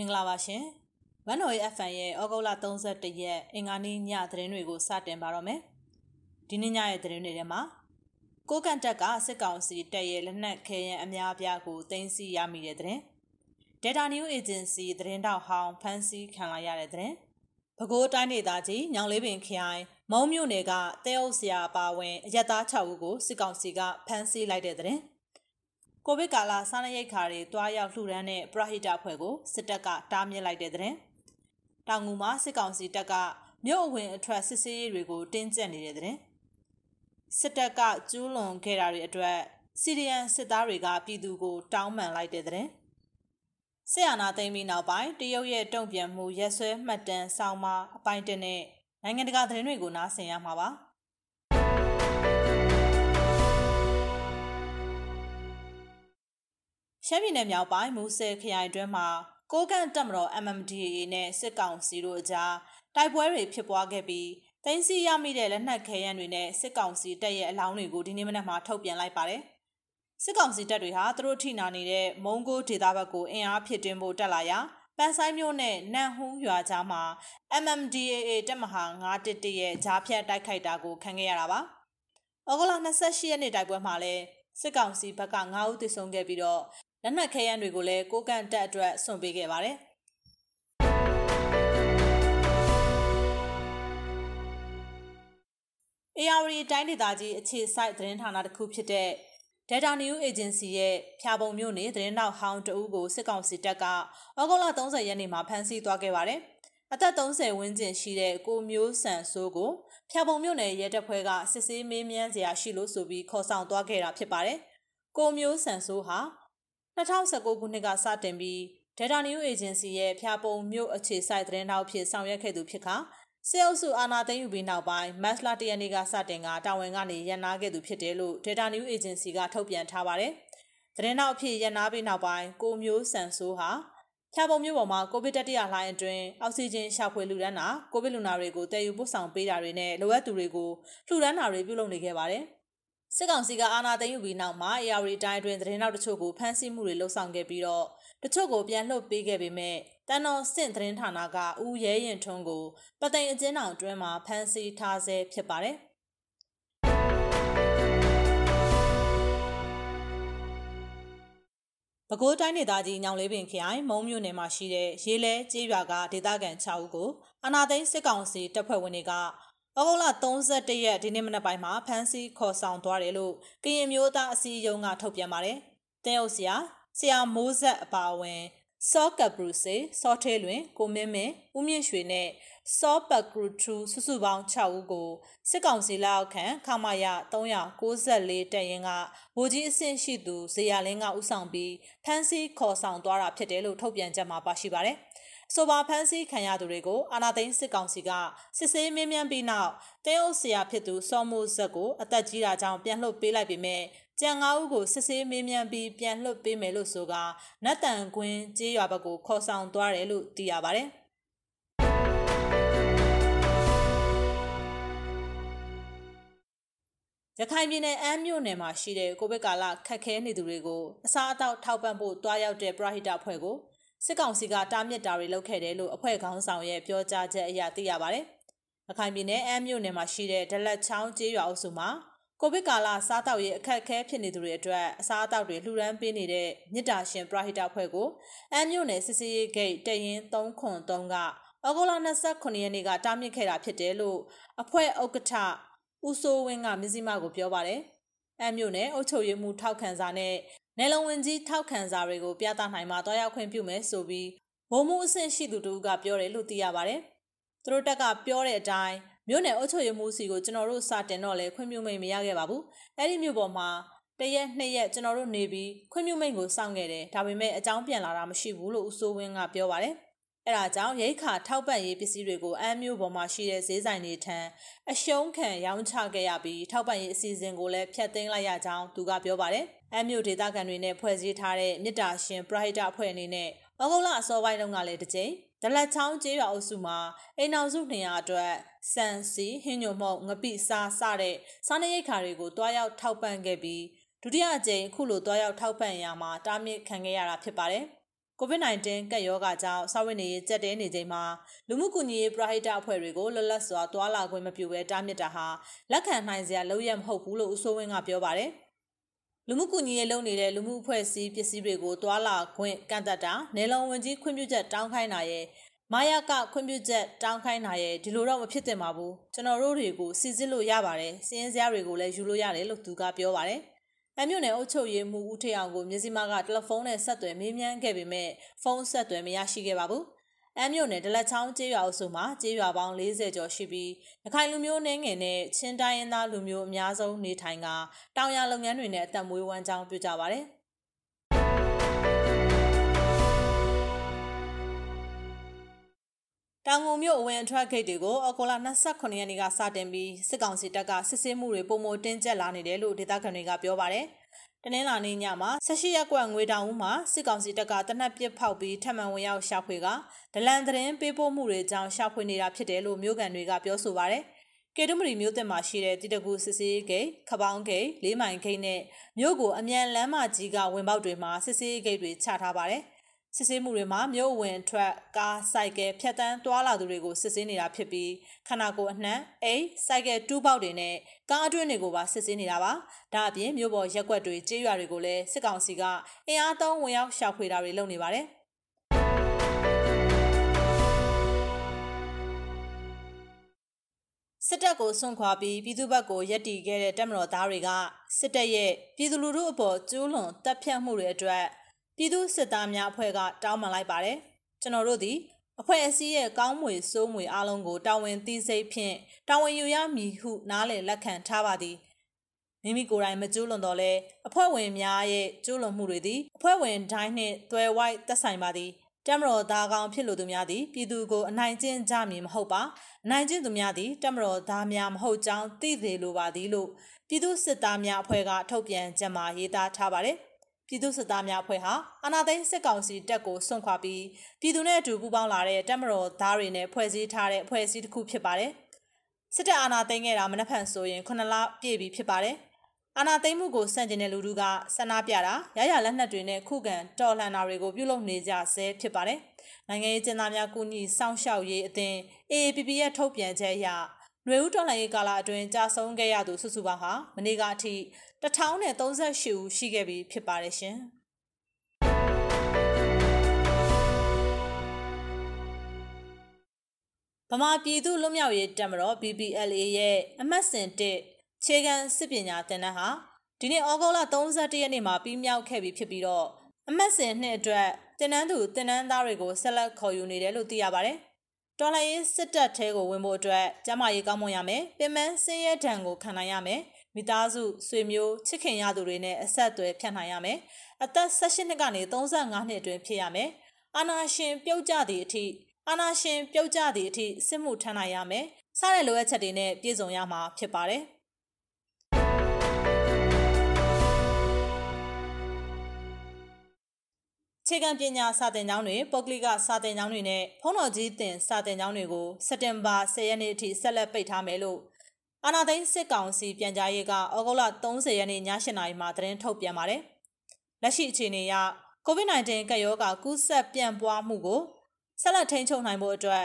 မင်္ဂလာပါရှင်။ဝန်တော်ရဲ့ FN ရဲ့ဩဂုတ်လ31ရက်အင်္ဂါနေ့ညသတင်းတွေကိုစတင်ပါတော့မယ်။ဒီနေ့ညရဲ့သတင်းတွေထဲမှာကိုကန်တက်ကစစ်ကောင်စီတပ်ရဲ့လက်နက်ခဲယမ်းအများအပြားကိုတင်စီရမိတဲ့သတင်း။ Data New Agency သတင်းတောက်ဟောင်းဖမ်းဆီးခံလာရတဲ့သတင်း။ပဲခူးတိုင်းဒေသကြီးညောင်လေးပင်ခရိုင်မုံမြို့နယ်ကတဲအုပ်ဆရာပါဝင်အရက်သား6ဦးကိုစစ်ကောင်စီကဖမ်းဆီးလိုက်တဲ့သတင်း။ ကိုဗစ်ကာလစားနပ်ရိက္ခာတွေတွားရောက်လှူဒန်းတဲ့ပရဟိတဖွဲ့ကိုစစ်တပ်ကတားမြစ်လိုက်တဲ့တဲ့။တောင်ငူမှာစစ်ကောင်စီတပ်ကမြို့အဝင်အထွက်စစ်ဆေးရေးတွေကိုတင်းကျပ်နေတဲ့တဲ့။စစ်တပ်ကကျူးလွန်ခဲ့တာတွေအတွက်စီရီယန်စစ်သားတွေကပြည်သူကို တောင်းပန်လိုက်တဲ့တဲ့။ဆီယနာသိမ်းပြီးနောက်ပိုင်းတရုတ်ရဲ့တုံ့ပြန်မှုရက်ဆွဲမှတ်တမ်းဆောင်းပါအပိုင်းတနဲ့နိုင်ငံတကာသတင်းတွေကိုနားဆင်ရမှာပါ။ ရှမ်းပြည်နယ်မြောက်ပိုင်းမူဆယ်ခရိုင်တွင်းမှာကိုကန့်တပ်မတော် MMDAA နဲ့စစ်ကောင်စီတို့အကြားတိုက်ပွဲတွေဖြစ်ပွားခဲ့ပြီးတင်းစီရမိတဲ့လက်နက်ခဲယမ်းတွေနဲ့စစ်ကောင်စီတပ်ရဲ့အလောင်းတွေကိုဒီနေ့မနက်မှာထုတ်ပြန်လိုက်ပါတယ်။စစ်ကောင်စီတပ်တွေဟာသူတို့ထိနာနေတဲ့မုံကိုဒေသဘက်ကိုအင်အားဖြစ်တွင်းဖို့တက်လာရာပန်ဆိုင်မြို့နဲ့နန်ဟူးရွာကြားမှာ MMDAA တပ်မဟာ911ရဲ့ဂျားဖြတ်တိုက်ခိုက်တာကိုခံခဲ့ရတာပါ။ဩဂုတ်လ28ရက်နေ့တိုက်ပွဲမှာလည်းစစ်ကောင်စီဘက်က9ဦးသေဆုံးခဲ့ပြီးတော့ လက်နက်ခဲယမ်းတွေကိုလည်းကိုကန့်တက်အတွက်စွန့်ပေးခဲ့ပါတယ်။ ARD တိုင်းဒေသကြီးအခြေစိုက်သတင်းဌာနတစ်ခုဖြစ်တဲ့ Data New Agency ရဲ့ဖြာပုံမြို့နယ်သတင်းတောက်ဟောင်းတဦးကိုစစ်ကောင်စီတပ်ကဩဂုတ်လ30ရက်နေ့မှာဖမ်းဆီးသွားခဲ့ပါတယ်။အသက်30ဝန်းကျင်ရှိတဲ့ကိုမျိုးဆန်ဆိုးကိုဖြာပုံမြို့နယ်ရဲတပ်ဖွဲ့ကစစ်ဆေးမေးမြန်းစရာရှိလို့ဆိုပြီးခေါ်ဆောင်သွားခဲ့တာဖြစ်ပါတယ်။ကိုမျိုးဆန်ဆိုးဟာ 2019ခုနှစ်ကစတင်ပြီး Data New Agency ရဲ့ဖျာပုံမြို့အခြေစိုက်သတင်းတောက်ဖြစ်ဆောင်ရွက်ခဲ့သူဖြစ်ခါစေအုပ်စုအာဏာသိမ်းယူပြီးနောက်ပိုင်းမတ်လ၁ရက်နေ့ကစတင်ကတာဝန်ကနေရန်နာခဲ့သူဖြစ်တယ်လို့ Data New Agency ကထုတ်ပြန်ထားပါတယ်။သတင်းတောက်ဖြစ်ရန်နာပြီးနောက်ပိုင်းကိုမျိုးစံဆိုးဟာဖြာပုံမျိုးပေါ်မှာကိုဗစ်တတိယလှိုင်းအတွင်းအောက်ဆီဂျင်ရှာဖွေလူဒန်းတာကိုဗစ်လူနာတွေကိုတည်ယူပို့ဆောင်ပေးတာတွေနဲ့လိုအပ်သူတွေကိုလှူဒန်းတာတွေပြုလုပ်နေခဲ့ပါတယ်။ စစ်ကောင်စီကအာဏာသိမ်းယူပြီးနောက်မှာ AR တိုင်းတွင်သတင်းနောက်တချို့ကိုဖမ်းဆီးမှုတွေလှုပ်ဆောင်ခဲ့ပြီးတော့တချို့ကိုပြန်လွှတ်ပေးခဲ့ပေမဲ့တန်တော်စင့်သတင်းဌာနကဦးရဲရင်ထွန်းကိုပသိမ်အကျဉ်းထောင်တွင်းမှာဖမ်းဆီးထားဆဲဖြစ်ပါတယ်။ပဲခူးတိုင်းဒေသကြီးညောင်လေးပင်ခရိုင်မုံမြို့နယ်မှာရှိတဲ့ရေလဲကျေးရွာကဒေသခံ6ဦးကိုအာနာသိန်းစစ်ကောင်စီတပ်ဖွဲ့ဝင်တွေက ဩဂုတ်လ31ရက်ဒီနေ့မနက်ပိုင်းမှာဖမ်းဆီးခေါ်ဆောင်သွားတယ်လို့ကရင်မျိုးသားအစည်းအရုံးကထုတ်ပြန်ပါတယ်။တင်းအုပ်ဆရာဆရာမိုးဆက်အပါအဝင်စောကပ်ဘရူစေစောထဲလွင်ကိုမင်းမင်းဦးမြင့်ရွှေနဲ့စောပတ်ကရူထူစုစုပေါင်း6ဦးကိုစစ်ကောင်စီလက်အောက်ခံခမာယ394တပ်ရင်းကဗိုလ်ကြီးအဆင့်ရှိသူဇေယျလင်းကဦးဆောင်ပြီးဖမ်းဆီးခေါ်ဆောင်သွားတာဖြစ်တယ်လို့ထုတ်ပြန်ချက်မှာပါရှိပါတယ်။ ဆိုပါဖမ်းဆီးခံရသူတွေကိုအာနာသိန်းစစ်ကောင်စီကစစ်ဆေးမင်းမြန်းပြီးနောက်တင်းအုပ်ဆရာဖြစ်သူစောမိုးဇက်ကိုအသက်ကြီးတာကြောင့်ပြန်လှုပ်ပေးလိုက်ပေမဲ့ကြံငါးဦးကိုစစ်ဆေးမင်းမြန်းပြီးပြန်လှုပ်ပေးမယ်လို့ဆိုကနတ်တန်ကွင်းကျေးရွာဘက်ကိုခေါ်ဆောင်သွားတယ်လို့သိရပါတယ်ရခိုင်ပြည်နယ်အမ်းမြို့နယ်မှာရှိတဲ့ကိုဗစ်ကာလခက်ခဲနေသူတွေကိုအစားအသောက်ထောက်ပံ့ဖို့တွားရောက်တဲ့ပရဟိတအဖွဲ့ကို စစ်ကောင်စီကတားမြစ်တာတွေလုပ်ခဲ့တယ်လို့အဖွဲ့ခေါင်းဆောင်ရဲ့ပြောကြားချက်အရသိရပါတယ်။အခိုင်ပြည်နယ်အမ်းမြို့နယ်မှာရှိတဲ့ဒလက်ချောင်းကျေးရွာအုပ်စုမှာကိုဗစ်ကာလစားတောက်ရေးအခက်အခဲဖြစ်နေသူတွေအတွက်အစားအသောက်တွေလှူဒန်းပေးနေတဲ့မြစ်တာရှင်ပရဟိတဖွဲ့ကိုအမ်းမြို့နယ်စစ်စီးဂိတ်တရင်303ကဩဂုတ်လ29ရက်နေ့ကတားမြစ်ခဲ့တာဖြစ်တယ်လို့အဖွဲ့ဥက္ကဋ္ဌဦးစိုးဝင်းကမြစည်းမကိုပြောပါတယ်။အမ်းမြို့နယ်အုပ်ချုပ်ရေးမှူးထောက်ခံစာနဲ့ နယ်လုံဝင်ကြီးထောက်ခံစာတွေကိုပြသနိုင်မှာတွားရောက်ခွင့်ပြုမယ်ဆိုပြီးဘုံမှုအဆင့်ရှိသူတို့ကပြောတယ်လို့သိရပါတယ်။သူတို့တက်ကပြောတဲ့အတိုင်းမြို့နယ်အုပ်ချုပ်ရေးမှူးစီကိုကျွန်တော်တို့စတင်တော့လဲခွင့်ပြုမိတ်မရခဲ့ပါဘူး။အဲ့ဒီမြို့ပေါ်မှာတရက်နှစ်ရက်ကျွန်တော်တို့နေပြီးခွင့်ပြုမိတ်ကိုစောင့်ခဲ့တယ်။ဒါပေမဲ့အကြောင်းပြန်လာတာမရှိဘူးလို့ဦးစိုးဝင်းကပြောပါတယ်။အဲဒါကြောင့်ရိတ်ခါထောက်ပံ့ရေးပစ္စည်းတွေကိုအမ်းမျိုးပေါ်မှာရှိတဲ့ဈေးဆိုင်တွေထံအရှုံးခံရောင်းချခဲ့ရပြီးထောက်ပံ့ရေးအစီအစဉ်ကိုလည်းဖျက်သိမ်းလိုက်ရကြောင်းသူကပြောပါတယ်။ အမ်းမျိုးဒေသခံတွေနဲ့ဖွဲ့စည်းထားတဲ့မြစ်တာရှင်ပရိုက်တာအဖွဲ့အနေနဲ့ဩဂုတ်လအစောပိုင်းတုန်းကလည်းတစ်ကြိမ်ဒလက်ချောင်းကျေးရွာအုပ်စုမှာအိမ်အောင်စု200အတွက်စံစီဟင်းညုံမှုန့်ငပိစားစတဲ့စားနပ်ရိက္ခာတွေကိုတွားရောက်ထောက်ပံ့ခဲ့ပြီးဒုတိယအကြိမ်အခုလိုတွားရောက်ထောက်ပံ့ရမှာတားမြစ်ခံခဲ့ရတာဖြစ်ပါတယ်။ COVID-19 ကပ်ရောဂါကြောင့်စာဝင်နေရေးကြက်တဲနေချိန်မှာလူမှုကူညီရေးပရဟိတအဖွဲ့တွေကိုလွတ်လပ်စွာတွာလာခွင့်မပြုဘဲတားမြစ်တာဟာလက်ခံနိုင်စရာလုပ်ရမဟုတ်ဘူးလို့ဦးစိုးဝင်းကပြောပါတယ်။ လူမှုကူညီရေးလုပ်နေတဲ့လူမှုအဖွဲ့အစည်းပစ္စည်းတွေကိုတွာလာခွင့်ကန့်သက်တာနေလုံဝင်ကြီးခွင့်ပြုချက်တောင်းခိုင်းတာရဲ့မာယာကခွင့်ပြုချက်တောင်းခိုင်းတာရဲ့ဒီလိုတော့မဖြစ်သင့်ပါဘူးကျွန်တော်တို့တွေကိုစီစစ်လို့ရပါတယ်စီးရင်စရာတွေကိုလည်းယူလို့ရတယ်လို့သူကပြောပါတယ်။အမြို့နယ်အုပ်ချုပ်ရေးမှူးဦးထေအောင်ကိုမြစီမာကတယ်လီဖုန်းနဲ့ဆက်သွယ်မေးမြန်းခဲ့ပေမဲ့ဖုန်းဆက်သွယ်မရရှိခဲ့ပါဘူး။ အမြို့နယ်ဒလက်ချောင်းကျေးရွာအုပ်စုမှာကျေးရွာပေါင်း40ကျော်ရှိပြီးရခိုင်လူမျိုးနှင်းငယ်နဲ့ချင်းတိုင်းရင်းသားလူမျိုးအများဆုံးနေထိုင်ကတောင်ရလုပ်ငန်းတွေနဲ့အသက်မွေးဝမ်းကြောင်းပြုကြပါတယ်။တောင်ငုံမြို့အဝင်အထွက်ဂိတ်တွေကိုအော်ဂိုလာ29ရက်နေ့ကစတင်ပြီးစစ်ကောင်စီတပ်ကစစ်ဆေးမှုတွေပုံမတင်းကျပ်လာနေတယ်လို့ဒေသခံတွေကပြောပါတယ်။ တနင်္လာနေ့ညမှာ16ရက်ကွက်ငွေတောင်ဦးမှာစစ်ကောင်စီတပ်ကတနက်ပစ်ဖောက်ပြီးထပ်မံဝင်ရောက်ရှာဖွေကဒလန်သတင်းပေးပို့မှုတွေကြောင့်ရှာဖွေနေတာဖြစ်တယ်လို့မြို့ကန်တွေကပြောဆိုပါတယ်။ကေတုမရီမြို့တင်မှာရှိတဲ့တိတကူစစ်စေးဂိတ်ခပောင်းဂိတ်လေးမိုင်ဂိတ်နဲ့မြို့ကိုအမြန်လမ်းမကြီးကဝင်ပေါက်တွေမှာစစ်စေးဂိတ်တွေချထားပါတယ်။ စစ်ဆေးမှုတွေမှာမြို့ဝင်ထွက်ကားစိုက်ကယ်ဖြတ်တန်းတွာလာသူတွေကိုစစ်ဆေးနေတာဖြစ်ပြီးခန္ဓာကိုယ်အနှံ့အိမ်စိုက်ကယ်တူးပေါက်တွေနဲ့ကားအတွင်းတွေကိုပါစစ်ဆေးနေတာပါဒါအပြင်မြို့ပေါ်ရက်ွက်တွေကျေးရွာတွေကိုလည်းစစ်ကောင်စီကအင်အားသုံးဝင်ရောက်ရှာဖွေတာတွေလုပ်နေပါတယ်စစ်တပ်ကိုဆွန့်ခွာပြီးပြည်သူ့ဘက်ကိုရက်တီခဲ့တဲ့တပ်မတော်သားတွေကစစ်တပ်ရဲ့ပြည်သူလူထုအပေါ်ကျူးလွန်တပ်ဖြတ်မှုတွေအတွက် ပြည်သူစစ်သားများအဖွဲ့ကတောင်းပန်လိုက်ပါတယ်ကျွန်တော်တို့သည်အဖွဲ့အစည်းရဲ့ကောင်းမွေစိုးမွေအားလုံးကိုတာဝန်သိစိတ်ဖြင့်တာဝန်ယူရမည်ဟုနားလည်လက်ခံထားပါသည်မိမိကိုယ်တိုင်မကျူးလွန်တော့လဲအဖွဲ့ဝင်များရဲ့ကျူးလွန်မှုတွေသည်အဖွဲ့ဝင်တိုင်းနှင့်တွယ်ဝိုက်သက်ဆိုင်ပါသည်တမတော်သားကောင်းဖြစ်လို့သူများသည်ပြည်သူကိုအနိုင်ကျင့်ကြမည်မဟုတ်ပါအနိုင်ကျင့်သူများသည်တမတော်သားများမဟုတ်ကြောင်းသိသေးလိုပါသည်လို့ပြည်သူစစ်သားများအဖွဲ့ကထုတ်ပြန်ချက်မှာရေးသားထားပါတယ် ပြည်သူစစ်သားများအဖွဲ့ဟာအာဏာသိမ်းစစ်ကောင်စီတပ်ကိုစွန့်ခွာပြီးပြည်သူနဲ့အတူပူးပေါင်းလာတဲ့တပ်မတော်သားတွေနဲ့ဖွဲ့စည်းထားတဲ့အဖွဲ့အစည်းတစ်ခုဖြစ်ပါတယ်။စစ်တပ်အာဏာသိမ်းခဲ့တာမနှက်ဖန်ဆိုရင်9လပြည့်ပြီဖြစ်ပါတယ်။အာဏာသိမ်းမှုကိုစန့်ကျင်တဲ့လူထုကဆန္ဒပြတာရရလက်နက်တွေနဲ့ခုခံတော်လှန်တာတွေကိုပြုလုပ်နေကြဆဲဖြစ်ပါတယ်။နိုင်ငံရေးကျင်းသားများကူညီစောင့်ရှောက်ရေးအသင်း AAPP ရဲ့ထုတ်ပြန်ချက်အရ နွေဦးတော်လှန်ရေးကာလအတွင်းကြာဆုံးခဲ့ရသူစုစုပေါင်းဟာမနေ့ကအထိ1038ဦးရှိခဲ့ပြီဖြစ်ပါတယ်ရှင်။ဗမာပြည်သူလွတ်မြောက်ရေးတပ်မတော် BBLA ရဲ့အမတ်စဉ်1ခြေခံစစ်ပညာသင်တန်းဟာဒီနေ့ဩဂုတ်လ31ရက်နေ့မှာပြီးမြောက်ခဲ့ပြီဖြစ်ပြီးတော့အမတ်စဉ်နှစ်အတွက်တင်နန်းသူတင်နန်းသားတွေကိုဆက်လက်ခေါ်ယူနေတယ်လို့သိရပါတယ် တော်လှန်ရေးစစ်တပ်ထဲကိုဝင်ဖို့အတွက်ကျမရေးကောင်းမွန်ရမယ်ပင်မဆင်းရဲဒဏ်ကိုခံနိုင်ရမယ်မိသားစုဆွေမျိုးချစ်ခင်ရသူတွေနဲ့အဆက်အသွယ်ဖြတ်နိုင်ရမယ်အသက်18နှစ်ကနေ35နှစ်အတွင်းဖြစ်ရမယ်အာနာရှင်ပြုတ်ကြသည့်အထိအာနာရှင်ပြုတ်ကြသည့်အထိစစ်မှုထမ်းနိုင်ရမယ်စတဲ့လိုအပ်ချက်တွေနဲ့ပြည့်စုံရမှာဖြစ်ပါတယ် ခြေခံပညာစာသင်ကျောင်းတွေပုဂ္ဂလိကစာသင်ကျောင်းတွေနဲ့ဖုံးတော်ကြီးတင်စာသင်ကျောင်းတွေကိုစက်တင်ဘာ10ရက်နေ့အထိဆက်လက်ပိတ်ထားမယ်လို့အာနာသိန်းစစ်ကောင်စီပြန်ကြားရေးကဩဂုတ်လ30ရက်နေ့ည7:00နာရီမှာသတင်းထုတ်ပြန်ပါတယ်။လက်ရှိအခြေအနေအရ COVID-19 ကပ်ရောဂါကူးစက်ပြန့်ပွားမှုကိုဆက်လက်ထိန်းချုပ်နိုင်ဖို့အတွက်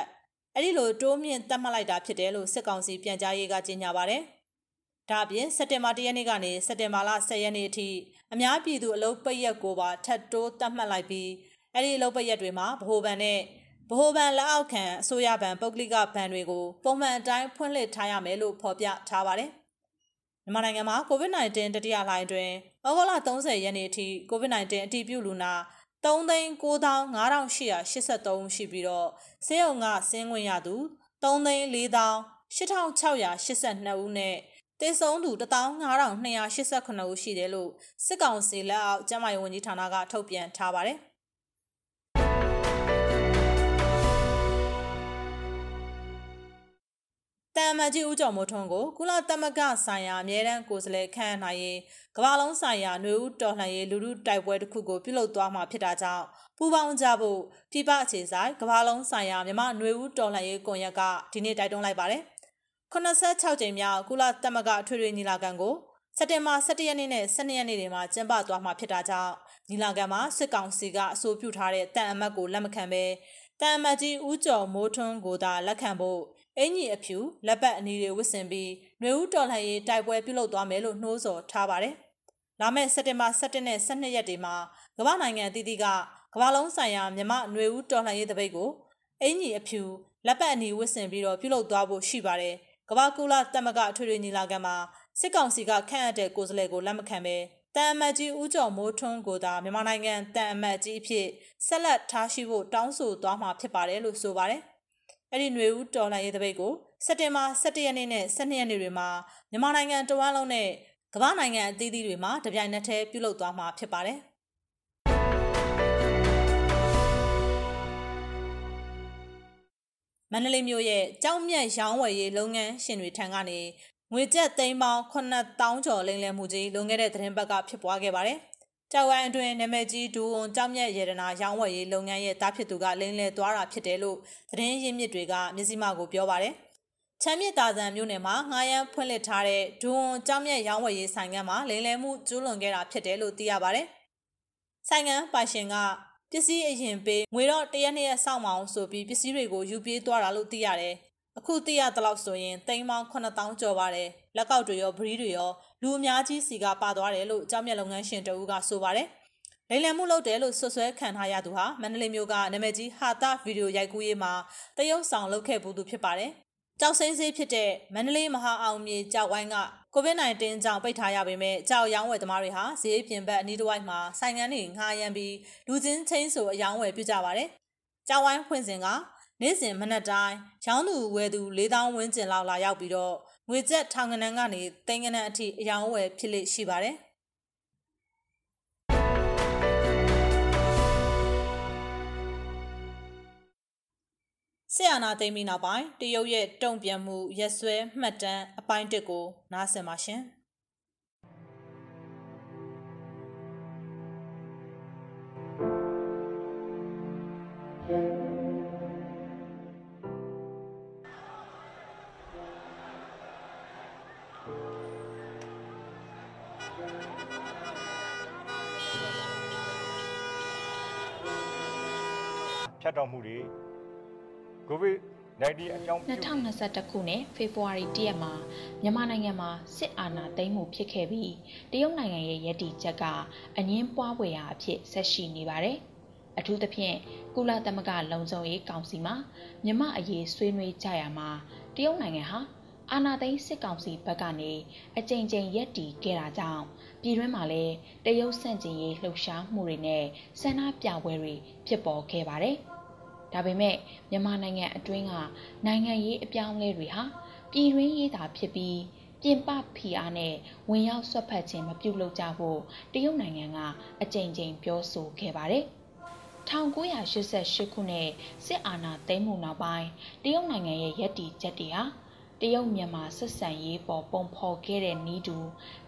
အဲ့ဒီလိုတိုးမြင့်သတ်မှတ်လိုက်တာဖြစ်တယ်လို့စစ်ကောင်စီပြန်ကြားရေးကကြေညာပါတယ်။ ဒါအပြင်စက်တင်ဘာ၁ရက်နေ့ကနေစက်တင်ဘာလ10ရက်နေ့အထိအများပြည်သူအလုပ်ပိတ်ရက်ကိုပါထပ်တိုးသတ်မှတ်လိုက်ပြီးအဲ့ဒီအလုပ်ပိတ်ရက်တွေမှာဗဟိုဘဏ်နဲ့ဗဟိုဘဏ်လက်အောက်ခံအစိုးရဘဏ်ပုဂ္ဂလိကဘဏ်တွေကိုပုံမှန်အတိုင်းဖွင့်လှစ်ထားရမယ်လို့ဖော်ပြထားပါတယ်။မြန်မာနိုင်ငံမှာ COVID-19 တတိယလှိုင်းတွင်ဩဂုတ်လ30ရက်နေ့အထိ COVID-19 အတည်ပြုလူနာ3,9883ရှိပြီးတော့ဆေးရုံကဆင်းခွင့်ရသူ3,4,8682ဦးနဲ့ တေဆုံးသူ15289ဦးရှိတယ်လို့စစ်ကောင်စီလက်အောက်ကျန်းမာရေးဝန်ကြီးဌာနကထုတ်ပြန်ထားပါတယ်။တမ်မကြီးဦးကျော်မိုးထွန်းကိုကုလသမဂ္ဂဆိုင်ရာအမြဲတမ်းကိုယ်စားလှယ်ခန့်နိုင်ရေးကမ္ဘာလုံးဆိုင်ရာຫນွေဦးတော်လှန်ရေးလူထုတိုက်ပွဲတစ်ခုကိုပြုလုပ်သွားမှာဖြစ်တာကြောင့်ပူးပေါင်းကြဖို့ပြပအခြေဆိုင်ကမ္ဘာလုံးဆိုင်ရာမြမຫນွေဦးတော်လှန်ရေးကွန်ရက်ကဒီနေ့တိုက်တွန်းလိုက်ပါတယ် 86ကြိမ်မြောက်ကုလသမဂ္ဂထွေထွေညီလာခံကိုစက်တင်ဘာ17ရက်နေ့နဲ့12ရက်နေ့တွေမှာကျင်းပသွားမှာဖြစ်တာကြောင့်ညီလာခံမှာစစ်ကောင်စီကအဆိုပြုထားတဲ့တန်အမတ်ကိုလက်မခံဘဲတန်အမတ်ကြီးဦးကျော်မိုးထွန်းကိုသာလက်ခံဖို့အင်ကြီးအဖြူလက်ပတ်အနီတွေဝစ်ဆင်ပြီးနှွေဦးတော်လှန်ရေးတိုက်ပွဲပြုလုပ်သွားမယ်လို့နှိုးဆော်ထားပါတယ်။လာမယ့်စက်တင်ဘာ17နဲ့12ရက်တွေမှာကမ္ဘာနိုင်ငံအသီးသီးကကမ္ဘာလုံးဆိုင်ရာမြမနှွေဦးတော်လှန်ရေးတပိတ်ကိုအင်ကြီးအဖြူလက်ပတ်အနီဝစ်ဆင်ပြီးတော့ပြုလုပ်သွားဖို့ရှိပါတယ်။ ကမ္ဘာကူလာတက်မကအထွေထွေညီလာခံမှာစစ်ကောင်စီကခန့်အပ်တဲ့ကိုယ်စားလှယ်ကိုလက်မခံဘဲတန်အမတ်ကြီးဦးကျော်မိုးထွန်းကိုသာမြန်မာနိုင်ငံတန်အမတ်ကြီးအဖြစ်ဆက်လက်ထားရှိဖို့တောင်းဆိုသွားမှာဖြစ်ပါတယ်လို့ဆိုပါတယ်။အဲ့ဒီຫນွေဦးတော်လှန်ရေးတပိတ်ကိုစက်တင်ဘာ17ရက်နေ့နဲ့12ရက်နေ့တွေမှာမြန်မာနိုင်ငံတဝန်းလုံးနဲ့ကမ္ဘာနိုင်ငံအသီးသီးတွေမှာတပြိုင်နက်တည်းပြုလုပ်သွားမှာဖြစ်ပါတယ်။ မန္တလေးမြို့ရဲ့ကြောက်မြတ်ရောင်းဝယ်ရေးလုပ်ငန်းရှင်တွေထံကနေငွေကျပ်သိန်းပေါင်း9000ကျော်လိမ်လည်မှုကြီးလွန်ခဲ့တဲ့သတင်းပတ်ကဖြစ်ပွားခဲ့ပါတယ်။ကြောက်ဝိုင်းအတွင်းနာမည်ကြီးဒူဝွန်ကြောက်မြတ်ရတနာရောင်းဝယ်ရေးလုပ်ငန်းရဲ့တားဖြစ်သူကလိမ်လည်သွားတာဖြစ်တယ်လို့သတင်းရင်းမြစ်တွေကမျက်စိမှကိုပြောပါတယ်။ချမ်းမြစ်တာဇန်မြို့နယ်မှာငှားရမ်းဖွင့်လှစ်ထားတဲ့ဒူဝွန်ကြောက်မြတ်ရောင်းဝယ်ရေးဆိုင်ကမ်းမှာလိမ်လည်မှုကျူးလွန်ခဲ့တာဖြစ်တယ်လို့သိရပါတယ်။ဆိုင်ကမ်းပိုင်ရှင်က ပစ္စည်းအရင်ပေးငွေတော့တရက်နှစ်ရက်စောင့်မအောင်ဆိုပြီးပစ္စည်းတွေကိုယူပြေးသွားတာလို့သိရတယ်။အခုသိရသလောက်ဆိုရင်တိမ်ပေါင်း9000ကျော်ပါတယ်။လက်ကောက်တွေရောဗရီးတွေရောလူအများကြီးစီကပါသွားတယ်လို့ကြောက်မြက်လုပ်ငန်းရှင်တဦးကဆိုပါတယ်။လိမ်လည်မှုလုပ်တယ်လို့ဆွဆွဲခံထားရသူဟာမန္တလေးမြို့ကနာမည်ကြီးဟာတာဗီဒီယိုရိုက်ကူးရေးမှာတရုတ်ဆောင်လုပ်ခဲ့ဘူးသူဖြစ်ပါတယ်။ ကြောက်စိမ့်စေးဖြစ်တဲ့မန္တလေးမဟာအောင်မြေကြောက်ဝိုင်းက COVID-19 ကြောင့်ပိတ်ထားရပေမဲ့ကြောက်ရောင်းဝယ်သမားတွေဟာဈေးပြင်ဘက်အနီးတစ်ဝိုက်မှာဆိုင်ငန်းတွေငှားရမ်းပြီးလူချင်းချင်းဆိုအယောင်းဝယ်ပြုကြပါတယ်။ကြောက်ဝိုင်းဖွင့်စဉ်ကနေ့စဉ်မနက်တိုင်းရောင်းသူဝယ်သူ4000ဝန်းကျင်လောက်လာရောက်ပြီးတော့ငွေကျပ်ထောင်ကနန်းကနေတိန်ကနန်းအထိအယောင်းဝယ်ဖြစ်လိမ့်ရှိပါတယ်။ ဆီယနာသိမ်းပြီးနောက်ပိုင်းတရုတ်ရဲ့တုံ့ပြန်မှုရက်စွဲမှတ်တမ်းအပိုင်းတစ်ကိုနားဆင်ပါရှင်။ဖြတ်တော်မှုတွေ ကိုဗစ် 19 အကြောင်းပြု2021ခုနှစ်ဖေဖော်ဝါရီ1ရက်မှာမြန်မာနိုင်ငံမှာစစ်အာဏာသိမ်းမှုဖြစ်ခဲ့ပြီးတရုတ်နိုင်ငံရဲ့ရည်တည်ချက်ကအငင်းပွားဖွယ်ရာအဖြစ်ဆက်ရှိနေပါတယ်။အထူးသဖြင့်ကုလသမဂ္ဂလုံခြုံရေးကောင်စီမှာမြမအရေးဆွေးနွေးကြရမှာတရုတ်နိုင်ငံဟာအာဏာသိမ်းစစ်ကောင်စီဘက်ကနေအကြိမ်ကြိမ်ရက်တီခဲ့တာကြောင့်ပြည်တွင်းမှာလည်းတရုတ်ဆန့်ကျင်ရေးလှုပ်ရှားမှုတွေနဲ့ဆန္ဒပြပွဲတွေဖြစ်ပေါ်ခဲ့ပါတယ်။ ဒါပေမဲ့မြန်မာနိုင်ငံအတွင်းကနိုင်ငံရေးအပြောင်းအလဲတွေဟာပြည်တွင်းရေးသာဖြစ်ပြီးပြင်ပဖိအားနဲ့ဝင်ရောက်ဆွတ်ဖက်ခြင်းမပြုလုပ်ကြဖို့တရုတ်နိုင်ငံကအကြိမ်ကြိမ်ပြောဆိုခဲ့ပါတယ်။1988ခုနှစ်စစ်အာဏာသိမ်းမှုနောက်ပိုင်းတရုတ်နိုင်ငံရဲ့ရည်တည်ချက်တွေဟာတရုတ်မြန်မာဆက်ဆံရေးပေါ်ပုံဖော်ခဲ့တဲ့နီးတူ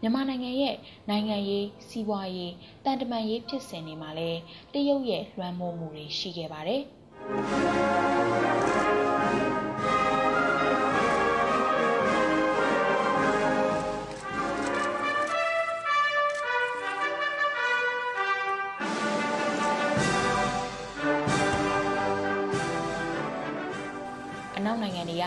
မြန်မာနိုင်ငံရဲ့နိုင်ငံရေးစီးပွားရေးတန်တမာရေးဖြစ်စဉ်တွေမှာလည်းတရုတ်ရဲ့လွှမ်းမိုးမှုတွေရှိခဲ့ပါတယ်။အ နောက်နိုင်ငံတွေက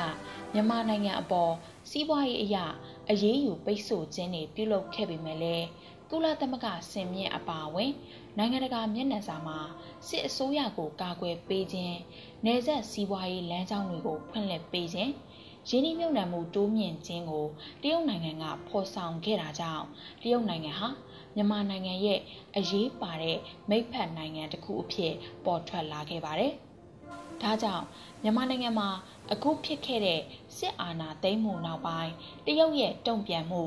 မြန်မာနိုင်ငံအပေါ်စီးပွားရေးအရာအရေးယူပိတ်ဆို့ခြင်းတွေပြုလုပ်ခဲ့ပေမဲ့လည်း ကုလသမဂ္ဂဆင်မြင့်အပါအဝင် နိုင်ငံတကာမျက်နှာစာမှာစစ်အစိုးရကိုကာကွယ်ပေးခြင်း၊နေဆက်စီးပွားရေးလမ်းကြောင်းတွေကိုဖွင့်လှစ်ပေးခြင်းရင်းနှီးမြှုပ်နှံမှုတိုးမြင့်ခြင်းကိုတရုတ်နိုင်ငံကဖော်ဆောင်ခဲ့တာကြောင့်တရုတ်နိုင်ငံဟာမြန်မာနိုင်ငံရဲ့အရေးပါတဲ့မိတ်ဖက်နိုင်ငံတစ်ခုအဖြစ်ပေါ်ထွက်လာခဲ့ပါတယ်။ဒါကြောင့်မြန်မာနိုင်ငံမှာအခုဖြစ်ခဲ့တဲ့စစ်အာဏာသိမ်းမှုနောက်ပိုင်းတရုတ်ရဲ့တုံ့ပြန်မှု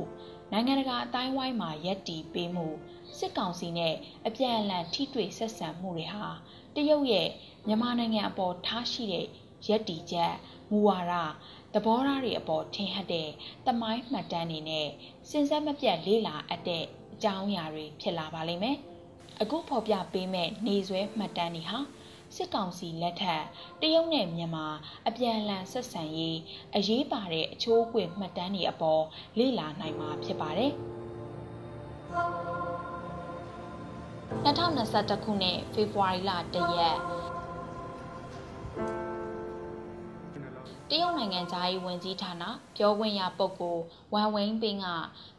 နိုင်ငံတကာအတိုင်းဝိုင်းမှာရက်တီပေးမှုစစ်ကောင်စီနဲ့အပြန်အလှန်ထိတွေ့ဆက်ဆံမှုတွေဟာတရုတ်ရဲ့မြန်မာနိုင်ငံအပေါ်ထားရှိတဲ့ရက်တီချက်မူဝါဒသဘောထားတွေအပေါ်ထင်ဟပ်တဲ့တမိုင်းမှတ်တမ်းတွေနဲ့စဉ်ဆက်မပြတ်လေ့လာအပ်တဲ့အကြောင်းအရာတွေဖြစ်လာပါလိမ့်မယ်။အခုဖော်ပြပေးမဲ့နေဆွဲမှတ်တမ်းတွေဟာ စစ်ကောင်စီလက်ထက်တရုတ်နဲ့မြန်မာအပြန်အလှန်ဆက်ဆံရေးအရေးပါတဲ့အချိုးအကွေ့မှတ်တမ်းတွေအပေါ်လေ့လာနိုင်မှာဖြစ်ပါတယ်။2021ခုနှစ်ဖေဖော်ဝါရီလ1ရက်တရုတ်နိုင်ငံသားရေးဝန်ကြီးဌာနပြောခွင့်ရပုဂ္ဂိုလ်ဝမ်ဝင်းပင်းက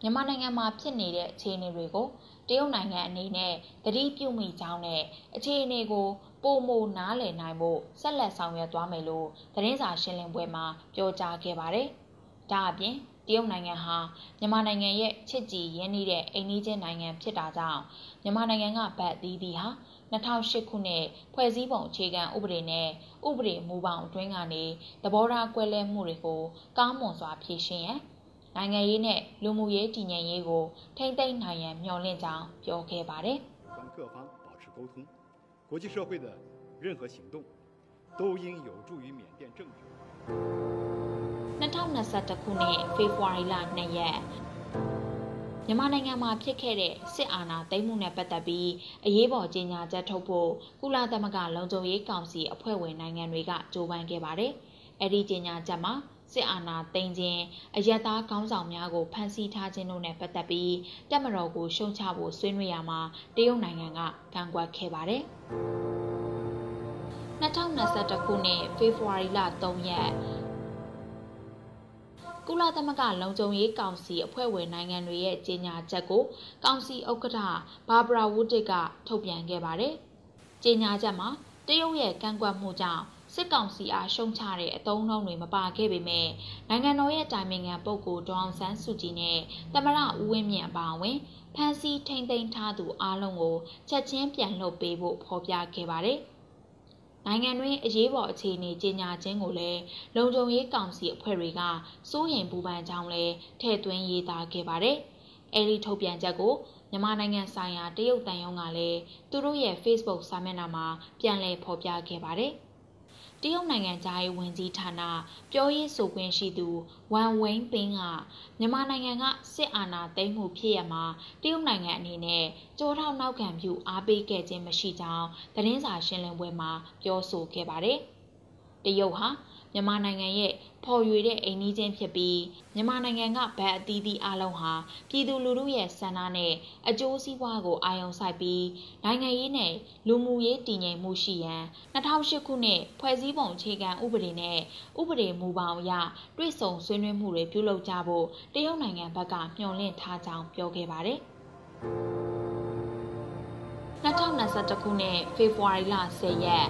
မြန်မာနိုင်ငံမှာဖြစ်နေတဲ့အခြေအနေတွေကိုတရုတ်နိုင်ငံအနေနဲ့သတိပြုမိကြောင်းနဲ့အခြေအနေကို ပိုမိုနားလည်နိုင်ဖို့ဆက်လက်ဆောင်ရွက်သွားမယ်လို့သတင်းစာရှင်းလင်းပွဲမှာပြောကြားခဲ့ပါတယ်။ဒါအပြင်တရုတ်နိုင်ငံဟာမြန်မာနိုင်ငံရဲ့ချစ်ကြည်ရင်းနှီးတဲ့အိမ်နီးချင်းနိုင်ငံဖြစ်တာကြောင့်မြန်မာနိုင်ငံကဗတ်သီးသီးဟာ2008ခုနှစ်ဖွဲ့စည်းပုံအခြေခံဥပဒေနဲ့ဥပဒေမူပေါင်းအတွင်းကနေသဘောထားကွဲလွဲမှုတွေကိုကောင်းမွန်စွာဖြေရှင်းရန်နိုင်ငံရေးနဲ့လူမှုရေးတည်ငြိမ်ရေးကိုထိမ့်သိမ်းနိုင်ရန်မျှော်လင့်ကြောင်းပြောခဲ့ပါတယ်။ 国际社会的任何行动都应有助于缅甸政治。2021ခုနှစ်ဖေဖော်ဝါရီလ2ရက်မြန်မာနိုင်ငံမှာဖြစ်ခဲ့တဲ့စစ်အာဏာသိမ်းမှုနဲ့ပတ်သက်ပြီးအရေးပေါ်ကြေညာချက်ထုတ်ဖို့ကုလသမဂ္ဂလုံခြုံရေးကောင်စီအဖွဲ့ဝင်နိုင်ငံတွေကကြိုးပမ်းခဲ့ပါတယ်။အဲ့ဒီကြေညာချက်မှာ စစ်အာဏာသိမ်းခြင်းအယက်သားခေါင်းဆောင်များကိုဖမ်းဆီးထားခြင်းတို့နဲ့ပတ်သက်ပြီးတက်မတော်ကိုရှုံချဖို့ဆွေးနွေးရမှာတရုတ်နိုင်ငံကကန့်ကွက်ခဲ့ပါတယ်။2021ခုနှစ်ဖေဖော်ဝါရီလ3ရက်ကုလသမဂ္ဂလုံခြုံရေးကောင်စီအဖွဲ့ဝင်နိုင်ငံတွေရဲ့ကြေညာချက်ကိုကောင်စီဥက္ကဋ္ဌဘာဘရာဝူဒစ်ကထုတ်ပြန်ခဲ့ပါတယ်။ကြေညာချက်မှာတရုတ်ရဲ့ကန့်ကွက်မှုကြောင့် စစ်ကောင်စီအားရှုံချတဲ့အတုံးနှုံးတွေမပါခဲ့ပေမဲ့နိုင်ငံတော်ရဲ့တိုင်ပင်ခံပုဂ္ဂိုလ်ဒေါအောင်ဆန်းစုကြည်နဲ့သမရဦးဝင်းမြင့်အပါအဝင်ဖမ်းဆီးထိန်သိမ်းထားသူအားလုံးကိုချက်ချင်းပြန်လွှတ်ပေးဖို့ဖော်ပြခဲ့ပါတယ်။နိုင်ငံတွင်းအရေးပေါ်အခြေအနေကြေညာခြင်းကိုလည်းလုံခြုံရေးကောင်စီအဖွဲ့တွေကစိုးရိမ်ပူပန်ကြောင်းလည်းထည့်သွင်းရေးသားခဲ့ပါတယ်။အဲဒီထုတ်ပြန်ချက်ကိုမြန်မာနိုင်ငံဆိုင်ရာတရုတ်တန်ယုံကလည်းသူတို့ရဲ့ Facebook စာမျက်နှာမှာပြန်လည်ဖော်ပြခဲ့ပါတယ်။ တရုတ်နိုင်ငံသားရေးဝန်ကြီးဌာနပြောရေးဆိုခွင့်ရှိသူဝမ်ဝင်းပင်းကမြန်မာနိုင်ငံကစစ်အာဏာသိမ်းမှုဖြစ်ရမှာတရုတ်နိုင်ငံအနေနဲ့ကြိုးထောက်နောက်ခံပြုအားပေးခဲ့ခြင်းမရှိကြောင်းသတင်းစာရှင်းလင်းပွဲမှာပြောဆိုခဲ့ပါတယ်။တရုတ်ဟာ မြန်မာနိုင်ငံရဲ့ဖော်ရွေတဲ့အိမ်နီးချင်းဖြစ်ပြီးမြန်မာနိုင်ငံကဗတ်အသီးသီးအလုံးဟာပြည်သူလူထုရဲ့ဆန္ဒနဲ့အကျိုးစီးပွားကိုအာရုံစိုက်ပြီးနိုင်ငံရေးနဲ့လူမှုရေးတည်ငြိမ်မှုရှိရန်2008ခုနှစ်ဖွဲ့စည်းပုံအခြေခံဥပဒေနဲ့ဥပဒေမူပေါင်းအရတွစ်ဆုံဆွေးနွေးမှုတွေပြုလုပ်ကြဖို့တရုတ်နိုင်ငံဘက်ကမျှော်လင့်ထားကြောင်းပြောခဲ့ပါတယ်။2021ခုနှစ်ဖေဖော်ဝါရီလ10ရက်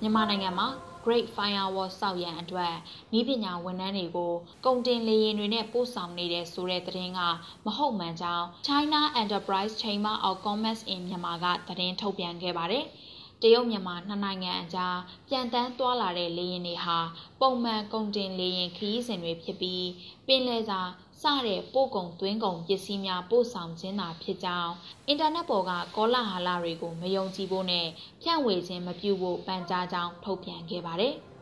မြန်မာနိုင်ငံမှာ Great Firewall စောက်ရန်အတွက်ဤပညာဝန်ထမ်းတွေကိုကုန်တင်လေယာဉ်တွေနဲ့ပို့ဆောင်နေတဲ့ဆိုတဲ့သတင်းကမဟုတ်မှန်ကြောင်း China Enterprise Chamber of Commerce in Myanmar ကသတင်းထုတ်ပြန်ခဲ့ပါတယ်။တရုတ်မြန်မာနှစ်နိုင်ငံအကြားပြန်တန်းသွားလာတဲ့လေယာဉ်တွေဟာပုံမှန်ကုန်တင်လေယာဉ်ခရီးစဉ်တွေဖြစ်ပြီးပင်လယ်စာ စတဲ့ပို့ကုန်သွင်းကုန်ပစ္စည်းများပို့ဆောင်ခြင်းသာဖြစ်ကြောင်းအင်တာနက်ပေါ်ကကောလာဟလတွေကိုမယုံကြည်ဖို့နဲ့ဖြန့်ဝေခြင်းမပြုဖို့ပန်ကြားကြောင်းထုတ်ပြန်ခဲ့ပါတယ်။